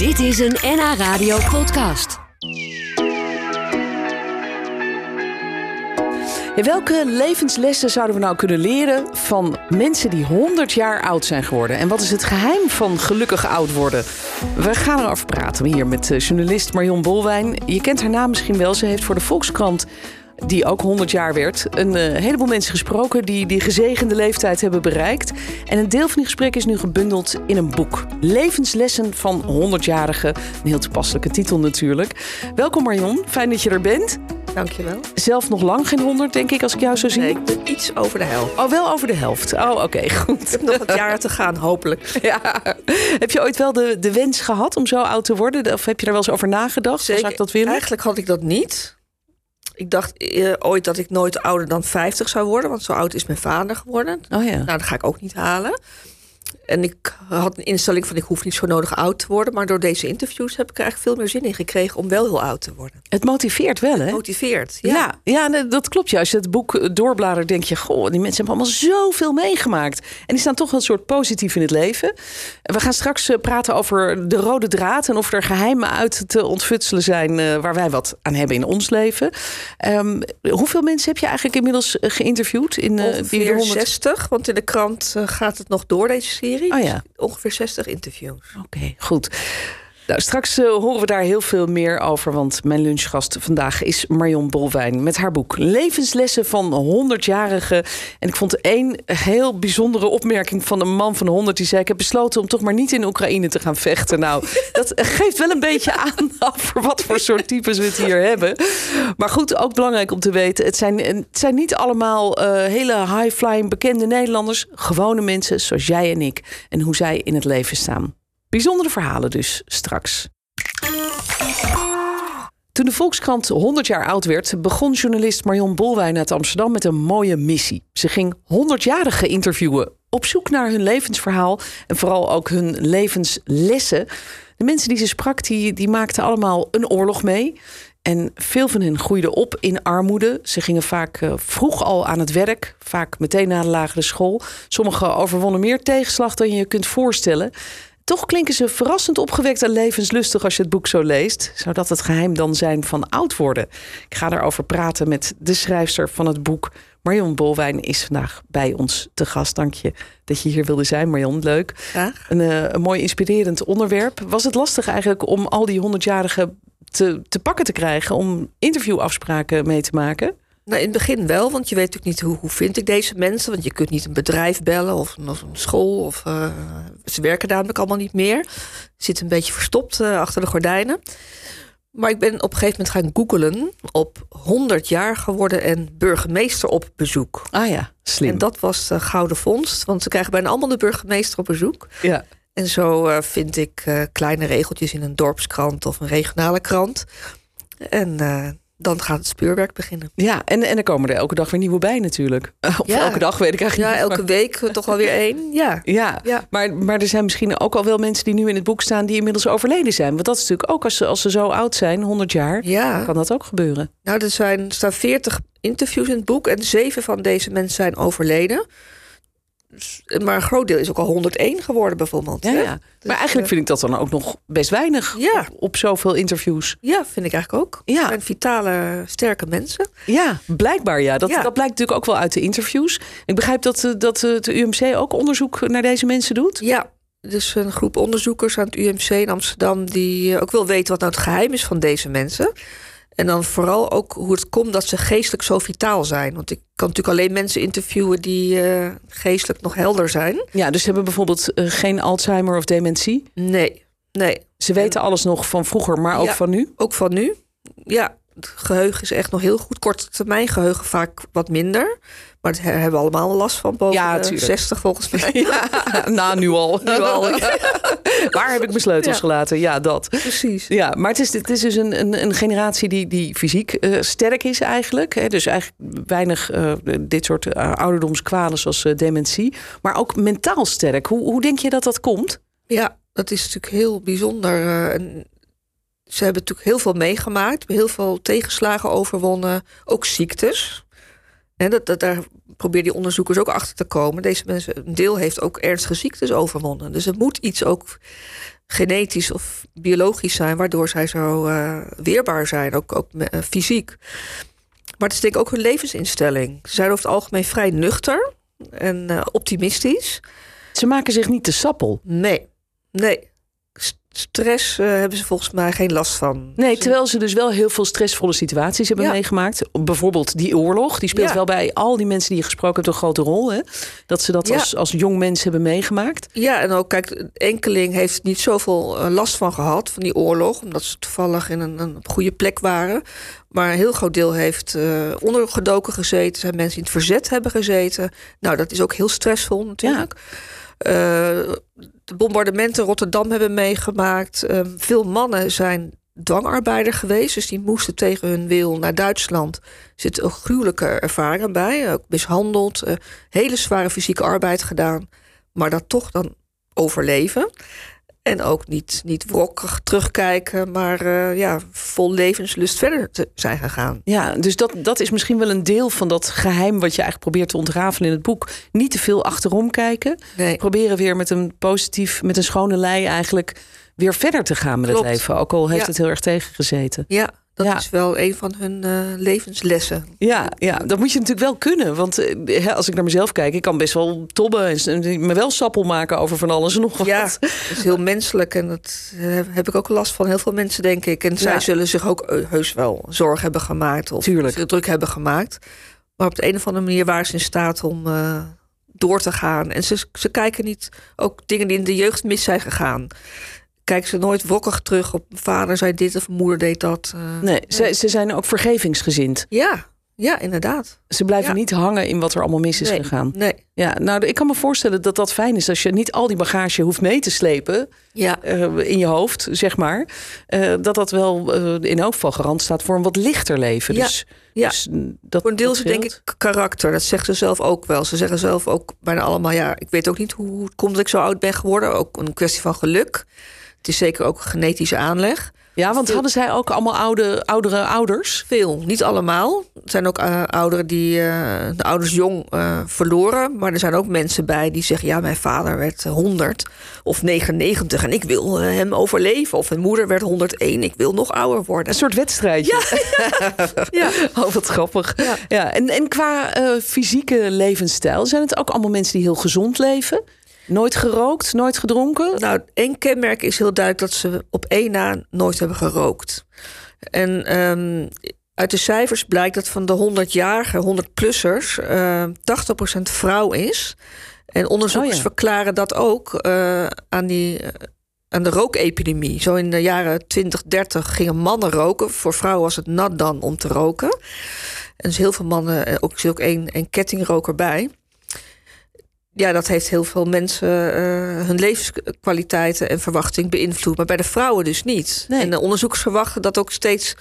Dit is een NH Radio podcast. Welke levenslessen zouden we nou kunnen leren van mensen die 100 jaar oud zijn geworden? En wat is het geheim van gelukkig oud worden? We gaan erover praten hier met eh, journalist Marion Bolwijn. Je kent haar naam misschien wel. Ze heeft voor de Volkskrant die ook 100 jaar werd. Een uh, heleboel mensen gesproken die die gezegende leeftijd hebben bereikt. En een deel van die gesprekken is nu gebundeld in een boek. Levenslessen van 100-jarigen. Een heel toepasselijke titel natuurlijk. Welkom Marion, fijn dat je er bent. Dankjewel. Zelf nog lang geen 100, denk ik, als ik jou zo zie. Nee, ik ben iets over de helft. Oh, wel over de helft. Oh, oké, goed. Ik heb nog wat jaren te gaan, hopelijk. Ja. Heb je ooit wel de, de wens gehad om zo oud te worden? Of heb je daar wel eens over nagedacht? Zeker. Zou ik dat willen? Eigenlijk had ik dat niet. Ik dacht eh, ooit dat ik nooit ouder dan 50 zou worden, want zo oud is mijn vader geworden. Oh ja. Nou, dat ga ik ook niet halen. En ik had een instelling van ik hoef niet zo nodig oud te worden. Maar door deze interviews heb ik er eigenlijk veel meer zin in gekregen om wel heel oud te worden. Het motiveert wel, hè? Motiveert. Ja. Ja, dat klopt. Ja. Als je het boek doorbladert, denk je: Goh, die mensen hebben allemaal zoveel meegemaakt. En die staan toch een soort positief in het leven. We gaan straks eh, praten over de rode draad en of er geheimen uit te ontfutselen zijn uh, waar wij wat aan hebben in ons leven. Um, hoeveel mensen heb je eigenlijk inmiddels geïnterviewd? In, Ongeveer die 100... 60, want in de krant gaat het nog door, deze serie. Oh ja. Ongeveer 60 interviews. Oké, okay, goed. Nou, straks uh, horen we daar heel veel meer over. Want mijn lunchgast vandaag is Marion Bolwijn. Met haar boek Levenslessen van 100-jarigen. En ik vond één heel bijzondere opmerking van een man van 100. Die zei: Ik heb besloten om toch maar niet in Oekraïne te gaan vechten. Nou, dat geeft wel een beetje aan over wat voor soort types we het hier hebben. Maar goed, ook belangrijk om te weten: het zijn, het zijn niet allemaal uh, hele high-flying bekende Nederlanders. Gewone mensen zoals jij en ik. En hoe zij in het leven staan. Bijzondere verhalen dus straks. Toen de Volkskrant 100 jaar oud werd, begon journalist Marion Bolwijn uit Amsterdam met een mooie missie. Ze ging 100-jarigen interviewen op zoek naar hun levensverhaal en vooral ook hun levenslessen. De mensen die ze sprak, die, die maakten allemaal een oorlog mee. En veel van hen groeiden op in armoede. Ze gingen vaak uh, vroeg al aan het werk, vaak meteen na de lagere school. Sommigen overwonnen meer tegenslag dan je je kunt voorstellen. Toch klinken ze verrassend opgewekt en levenslustig als je het boek zo leest. Zou dat het geheim dan zijn van oud worden? Ik ga daarover praten met de schrijfster van het boek. Marion Bolwijn is vandaag bij ons te gast. Dank je dat je hier wilde zijn, Marion. Leuk. Graag. Een, uh, een mooi inspirerend onderwerp. Was het lastig eigenlijk om al die honderdjarigen te, te pakken te krijgen... om interviewafspraken mee te maken? Nou, in het begin wel, want je weet natuurlijk niet hoe, hoe vind ik deze mensen. Want je kunt niet een bedrijf bellen of, of een school. Of, uh, ze werken namelijk allemaal niet meer. Zit een beetje verstopt uh, achter de gordijnen. Maar ik ben op een gegeven moment gaan googelen op 100 jaar geworden en burgemeester op bezoek. Ah ja, slim. En dat was de gouden vondst, want ze krijgen bijna allemaal de burgemeester op bezoek. Ja. En zo uh, vind ik kleine regeltjes in een dorpskrant of een regionale krant. En dan gaat het speurwerk beginnen. Ja, en, en er komen er elke dag weer nieuwe bij natuurlijk. Of ja. elke dag weet ik eigenlijk Ja, niet. elke week toch wel weer één. Ja. Ja, Ja. Maar, maar er zijn misschien ook al wel mensen die nu in het boek staan... die inmiddels overleden zijn. Want dat is natuurlijk ook als ze, als ze zo oud zijn, 100 jaar... ja. kan dat ook gebeuren. Nou, er zijn, er staan 40 interviews in het boek en zeven van deze mensen zijn overleden. Dus- Maar een groot deel is ook al 101 geworden, bijvoorbeeld. Ja, ja. Maar eigenlijk vind ik dat dan ook nog best weinig Ja. op, op zoveel interviews. Ja, vind ik eigenlijk ook. Ja. Het zijn vitale, sterke mensen. Ja, blijkbaar ja. Dat, Ja. dat blijkt natuurlijk ook wel uit de interviews. Ik begrijp dat, eh, dat eh, de UMC ook onderzoek naar deze mensen doet. Ja, dus een groep onderzoekers aan het UMC in Amsterdam... die eh, ook wil weten wat nou het geheim is van deze mensen. En dan vooral ook hoe het komt dat ze geestelijk zo vitaal zijn. Want ik kan natuurlijk alleen mensen interviewen die eh, geestelijk nog helder zijn. Ja, dus ze hebben bijvoorbeeld eh, geen Alzheimer of dementie. Nee, nee. Ze weten alles nog van vroeger, maar ook Ja. van nu. Ook van nu. Ja, het geheugen is echt nog heel goed. Korte termijn geheugen vaak wat minder. Maar daar hebben we allemaal last van. Boven Ja, de tuurlijk. 60 volgens mij. Ja, na nu al. Nu al. Waar heb ik mijn sleutels Ja. gelaten? Ja, dat. Precies. Ja, maar het is, het is dus een, een, een generatie die, die fysiek eh, sterk is eigenlijk. Hè? Dus eigenlijk weinig eh, dit soort eh, ouderdomskwalen zoals dementie. Maar ook mentaal sterk. Hoe, hoe denk je dat dat komt? Ja, dat is natuurlijk heel bijzonder. en ze hebben natuurlijk heel veel meegemaakt. Heel veel tegenslagen overwonnen. Ook ziektes. En dat, dat, daar proberen die onderzoekers ook achter te komen. Deze mensen, een deel heeft ook ernstige ziektes overwonnen. Dus er moet iets ook genetisch of biologisch zijn, waardoor zij zo uh, weerbaar zijn, ook, ook uh, fysiek. Maar het is denk ik ook hun levensinstelling. Ze zijn over het algemeen vrij nuchter en uh, optimistisch. Ze maken zich niet te sappel. Nee, nee stress uh, hebben ze volgens mij geen last van. Nee, terwijl ze dus wel heel veel stressvolle situaties hebben ja. meegemaakt. Bijvoorbeeld die oorlog, die speelt ja. wel bij al die mensen die je gesproken hebt een grote rol. Hè? Dat ze dat ja. als, als jong mens hebben meegemaakt. Ja, en ook kijk, enkeling heeft niet zoveel uh, last van gehad, van die oorlog. Omdat ze toevallig in een, een goede plek waren. Maar een heel groot deel heeft uh, ondergedoken gezeten. Zijn mensen in het verzet hebben gezeten. Nou, dat is ook heel stressvol natuurlijk. Uh, de bombardementen Rotterdam hebben meegemaakt. Uh, veel mannen zijn dwangarbeider geweest. Dus die moesten tegen hun wil naar Duitsland. Er zitten ook gruwelijke ervaringen bij. Ook mishandeld. Uh, hele zware fysieke arbeid gedaan. Maar dat toch dan overleven. En ook niet, niet wrokkig terugkijken, maar uh, ja, vol levenslust verder te zijn gegaan. Ja, dus dat, dat is misschien wel een deel van dat geheim wat je eigenlijk probeert te ontrafelen in het boek. Niet te veel achterom kijken. Nee. Proberen weer met een positief, met een schone lei eigenlijk weer verder te gaan met Klopt. het leven. Ook al heeft Ja. het heel erg tegengezeten. Ja, dat Ja. is wel een van hun eh, levenslessen. Ja, ja, dat moet je natuurlijk wel kunnen. Want eh, als ik naar mezelf kijk, ik kan best wel tobben en me wel sappel maken over van alles en nog wat. Ja, dat is heel menselijk en dat eh, heb ik ook last van heel veel mensen, denk ik. En zij Ja. zullen zich ook heus wel zorg hebben gemaakt of Tuurlijk. druk hebben gemaakt. Maar op de een of andere manier waren ze in staat om door te gaan. En ze, ze kijken niet ook dingen die in de jeugd mis zijn gegaan. Kijken ze nooit wrokkig terug op vader zei dit of moeder deed dat. eh. Nee, ze, ze zijn ook vergevingsgezind. Ja, ja, inderdaad. Ze blijven Ja. niet hangen in wat er allemaal mis is nee, gegaan. Nee. Ja, nou, ik kan me voorstellen dat dat fijn is als je niet al die bagage hoeft mee te slepen Ja, eh, in je hoofd, zeg maar. Eh, dat dat wel in elk geval garant staat voor een wat lichter leven. Ja, Dus, ja. dus dat, Voor een deel is het denk ik karakter. Dat zegt ze zelf ook wel. Ze zeggen zelf ook bijna allemaal... ja, ik weet ook niet hoe hoe het komt dat ik zo oud ben geworden. Ook een kwestie van geluk. Het is zeker ook een genetische aanleg. Ja, want veel- hadden zij ook allemaal oude, oudere ouders? Veel, niet allemaal. Er zijn ook eh, ouderen die eh, de ouders jong eh, verloren. Maar er zijn ook mensen bij die zeggen... ja, mijn vader werd eh, 100 of 99 en ik wil hem overleven. Of mijn moeder werd 101, ik wil nog ouder worden. Een soort wedstrijdje. Ja, Oh, wat grappig. Ja. Ja. en, en qua fysieke levensstijl, zijn het ook allemaal mensen die heel gezond leven? Nooit gerookt, nooit gedronken? Nou, één kenmerk is heel duidelijk dat ze op één na nooit hebben gerookt. En ehm, uit de cijfers blijkt dat van de 100-jarige, 100-plussers, eh 80% vrouw is. En onderzoekers Oh ja. verklaren dat ook eh, aan, die, eh, aan de rookepidemie. Zo in de jaren 20, 30 gingen mannen roken. Voor vrouwen was het nat dan om te roken. En dus heel veel mannen, eh, ook, er zit ook één, één kettingroker bij ja, dat heeft heel veel mensen eh, hun levenskwaliteiten en verwachting beïnvloed. Maar bij de vrouwen dus niet. Nee. En de onderzoekers verwachten dat ook steeds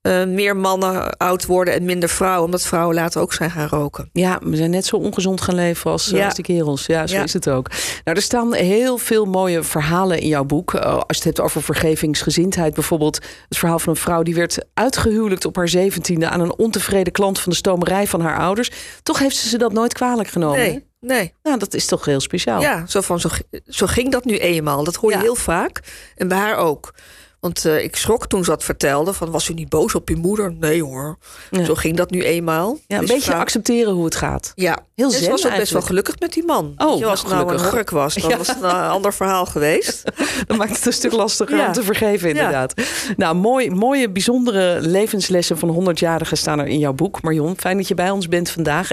eh, meer mannen oud worden en minder vrouwen, omdat vrouwen later ook zijn gaan roken. Ja, we zijn net zo ongezond gaan leven als, Ja. als de kerels. Ja, zo Ja. is het ook. Nou, er staan heel veel mooie verhalen in jouw boek. Eh, als je het hebt over vergevingsgezindheid bijvoorbeeld. Het verhaal van een vrouw die werd uitgehuwelijkt op haar zeventiende... aan een ontevreden klant van de stomerij van haar ouders. Toch heeft ze ze dat nooit kwalijk genomen. Nee, nee. Nou, dat is toch heel speciaal. Ja, zo, van, zo, zo ging dat nu eenmaal. Dat hoor je Ja. heel vaak. En bij haar ook. Want eh, ik schrok toen ze dat vertelde. Van, was u niet boos op je moeder? Nee hoor. Ja. Zo ging dat nu eenmaal. Ja, een Dus beetje vrouw- accepteren hoe het gaat. Ja, Heel en ze zen was ook best wel gelukkig met die man. Oh, je, als nou, het nou een hork was, dan Ja. was het een ander verhaal geweest. Dat maakt het een stuk lastiger Ja. om te vergeven, inderdaad. Nou, mooi, mooie, bijzondere levenslessen van 100-jarigen staan er in jouw boek. Marion, fijn dat je bij ons bent vandaag.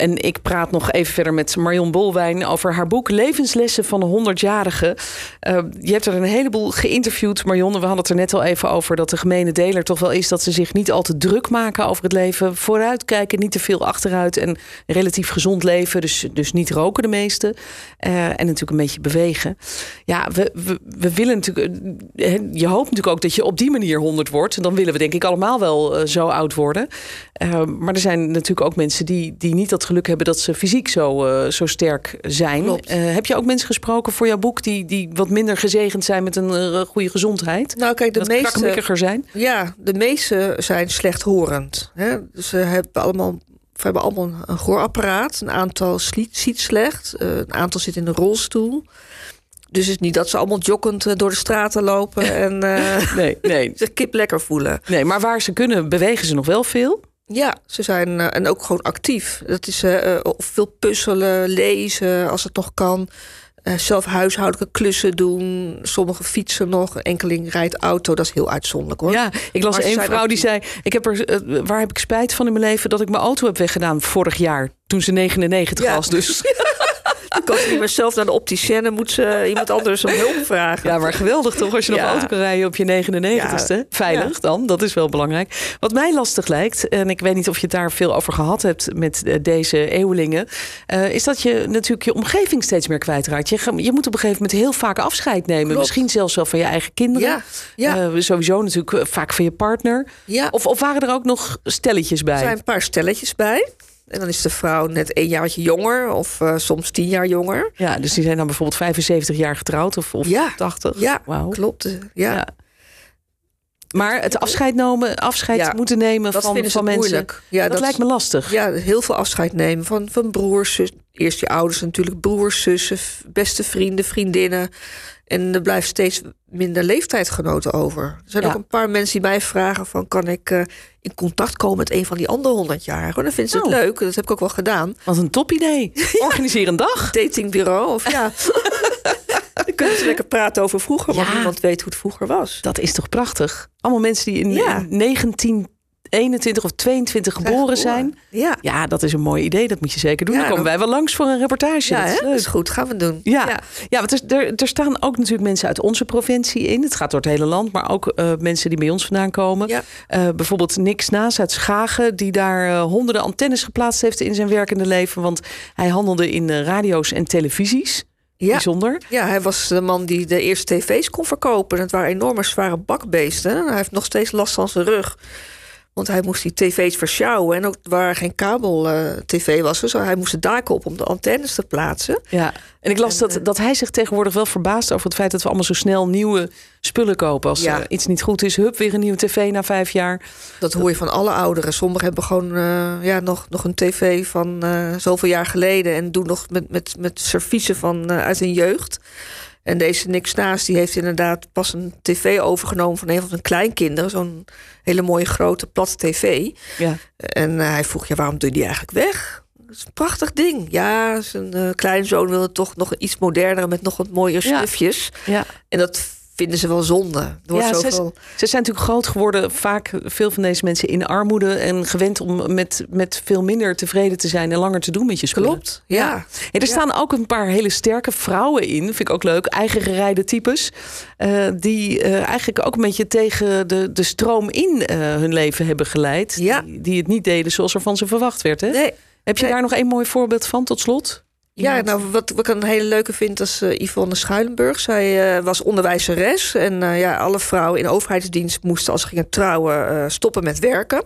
En ik praat nog even verder met Marion Bolwijn over haar boek Levenslessen van een 100-jarige. Eh, je hebt er een heleboel geïnterviewd, Marion. We hadden het er net al even over dat de gemene deler toch wel is dat ze zich niet al te druk maken over het leven. Vooruitkijken, niet te veel achteruit en relatief gezond leven. Dus, dus niet roken de meeste. Eh, en natuurlijk een beetje bewegen. Ja, we, we, we willen natuurlijk. eh, Je hoopt natuurlijk ook dat je op die manier 100 wordt. En dan willen we denk ik allemaal wel zo oud worden. Maar er zijn natuurlijk ook mensen die, die niet dat geluk hebben dat ze fysiek zo, eh, zo sterk zijn. Eh, heb je ook mensen gesproken voor jouw boek die, die wat minder gezegend zijn met een eh, goede gezondheid? Nou, kijk, de wat meeste, zijn? ja, de meeste zijn slechthorend. Hè? Dus ze hebben allemaal, we hebben allemaal een- gehoorapparaat. Een aantal ziet slecht. een aantal zit in een rolstoel. Dus het is niet dat ze allemaal joggend eh, door de straten lopen en Nee, nee. zich kip lekker voelen. nee, maar waar ze kunnen bewegen ze nog wel veel. Ja, ze zijn eh, en ook gewoon actief. Dat is eh, of veel puzzelen, lezen als het nog kan. Zelf huishoudelijke klussen doen. Sommigen fietsen nog. Enkeling rijdt auto. Dat is heel uitzonderlijk hoor. Ja, ik las zijn vrouw die zei: ik heb er, waar heb ik spijt van in mijn leven dat ik mijn auto heb weggedaan vorig jaar toen ze 99 Ja. was. Dus kan ze niet meer zelf naar de opticienne. Moet ze iemand anders om hulp vragen. ja, maar geweldig toch als je nog auto kan rijden op je 99ste. Ja. Veilig dan, dat is wel belangrijk. Wat mij lastig lijkt, en ik weet niet of je het daar veel over gehad hebt met eh, deze eeuwelingen, eh, is dat je natuurlijk je omgeving steeds meer kwijtraakt. Je, je moet op een gegeven moment heel vaak afscheid nemen. Klopt. Misschien zelfs wel van je eigen kinderen. Ja, ja. Eh, sowieso natuurlijk vaak van je partner. ja. Of, of waren er ook nog stelletjes bij? Er zijn een paar stelletjes bij. En dan is de vrouw net een jaartje jonger. Of eh, soms tien jaar jonger. Ja, dus die zijn dan bijvoorbeeld 75 jaar getrouwd of, of Ja. 80. Ja, klopt. eh, Ja. Ja. Maar het afscheid, nemen, afscheid Ja, moeten nemen van, vinden ze van mensen, moeilijk. Ja, dat, lijkt me lastig. Ja, heel veel afscheid nemen van, van broers, zus. Eerst je ouders natuurlijk, broers, zussen, beste vrienden, vriendinnen. En er blijft steeds minder leeftijdgenoten over. Er zijn Ja. ook een paar mensen die mij vragen van... kan ik eh, in contact komen met een van die andere honderdjarigen? Dan vinden ze het Oh. leuk, dat heb ik ook wel gedaan. Wat een topidee. Organiseer een dag. Datingbureau, of ja... Dan kunnen ze lekker praten over vroeger, want Ja. niemand weet hoe het vroeger was. Dat is toch prachtig? Allemaal mensen die in, Ja. in 1921 of 22 geboren zijn. Ja, Ja, dat is een mooi idee. Dat moet je zeker doen. Ja, dan komen wij wel langs voor een reportage. ja dat is hè? leuk. dat is goed, gaan we doen. Ja, ja. want er, er, er staan ook natuurlijk mensen uit onze provincie in. Het gaat door het hele land, maar ook eh, mensen die bij ons vandaan komen. Ja. Eh, bijvoorbeeld Nick Snaas uit Schagen, die daar eh, honderden antennes geplaatst heeft in zijn werkende leven. Want hij handelde in radio's en televisies. Ja. Bijzonder. Ja, hij was de man die de eerste tv's kon verkopen. Het waren enorme zware bakbeesten. Hij heeft nog steeds last van zijn rug. Want hij moest die tv's versjouwen. En ook waar geen kabel-tv was. Dus hij moest de daken op om de antennes te plaatsen. Ja, en ik las dat, dat hij zich tegenwoordig wel verbaast over het feit dat we allemaal zo snel nieuwe spullen kopen. Als Ja. er iets niet goed is, hup, weer een nieuwe tv na vijf jaar. Dat hoor je van alle ouderen. Sommigen hebben gewoon eh, ja, nog, nog een tv van eh, zoveel jaar geleden. En doen nog met, met, met serviezen van, eh, uit hun jeugd. En deze Nick Snaas die heeft inderdaad pas een tv overgenomen van een van zijn kleinkinderen. Zo'n hele mooie grote platte tv. Ja. En eh, hij vroeg, ja, waarom doe je die eigenlijk weg? Dat is een prachtig ding. Ja, zijn eh, kleinzoon wilde toch nog iets moderner met nog wat mooier Ja. snufjes. Ja. En dat vinden ze wel zonde. Ja, zoveel... Ze zijn natuurlijk groot geworden, vaak veel van deze mensen in armoede. En gewend om met, met veel minder tevreden te zijn en langer te doen met je spullen. Klopt, ja. Hey, er Ja. staan ook een paar hele sterke vrouwen in, vind ik ook leuk. Eigen gerijde types. eh, die eh, eigenlijk ook een beetje tegen de, de stroom in eh, hun leven hebben geleid. Ja. Die, die het niet deden zoals er van ze verwacht werd. Hè? Nee, Heb je nee. daar nog één mooi voorbeeld van tot slot? Ja, nou, wat, wat ik een hele leuke vind is eh, Yvonne Schuilenburg. Zij eh, was onderwijzeres. En eh, ja, alle vrouwen in overheidsdienst moesten als ze gingen trouwen stoppen met werken.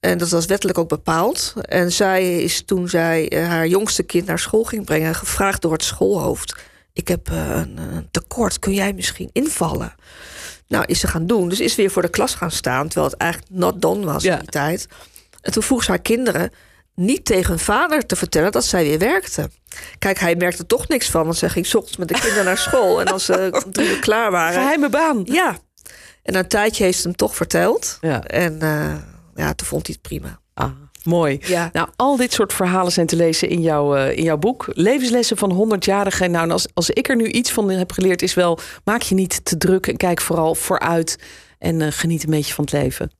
En dat was wettelijk ook bepaald. En zij is toen zij haar jongste kind naar school ging brengen... gevraagd door het schoolhoofd. Ik heb een, een tekort, kun jij misschien invallen? Nou, is ze gaan doen. Dus is weer voor de klas gaan staan... terwijl het eigenlijk not done was Ja. in die tijd. En toen vroeg ze haar kinderen niet tegen hun vader te vertellen dat zij weer werkte. Kijk, hij merkte toch niks van, want zij ging 's ochtends met de kinderen naar school. En als ze drie uur klaar waren. Geheime baan. Ja. En na een tijdje heeft ze hem toch verteld. Ja. En eh, ja, toen vond hij het prima. Ah, mooi. Ja. Nou, al dit soort verhalen zijn te lezen in, jouw eh, in jouw boek. Levenslessen van 100-jarigen. Nou, en als, als ik er nu iets van heb geleerd, is wel: maak je niet te druk en kijk vooral vooruit. En eh, geniet een beetje van het leven.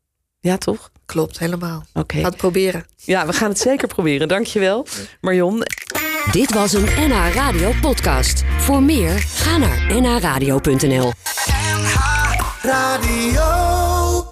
Ja, toch? Klopt, helemaal. Oké. Ga het proberen. Ja, we gaan het zeker proberen. Dankjewel, Marion. Dit was een NH Radio podcast. Voor meer, ga naar nhradio.nl. Radio.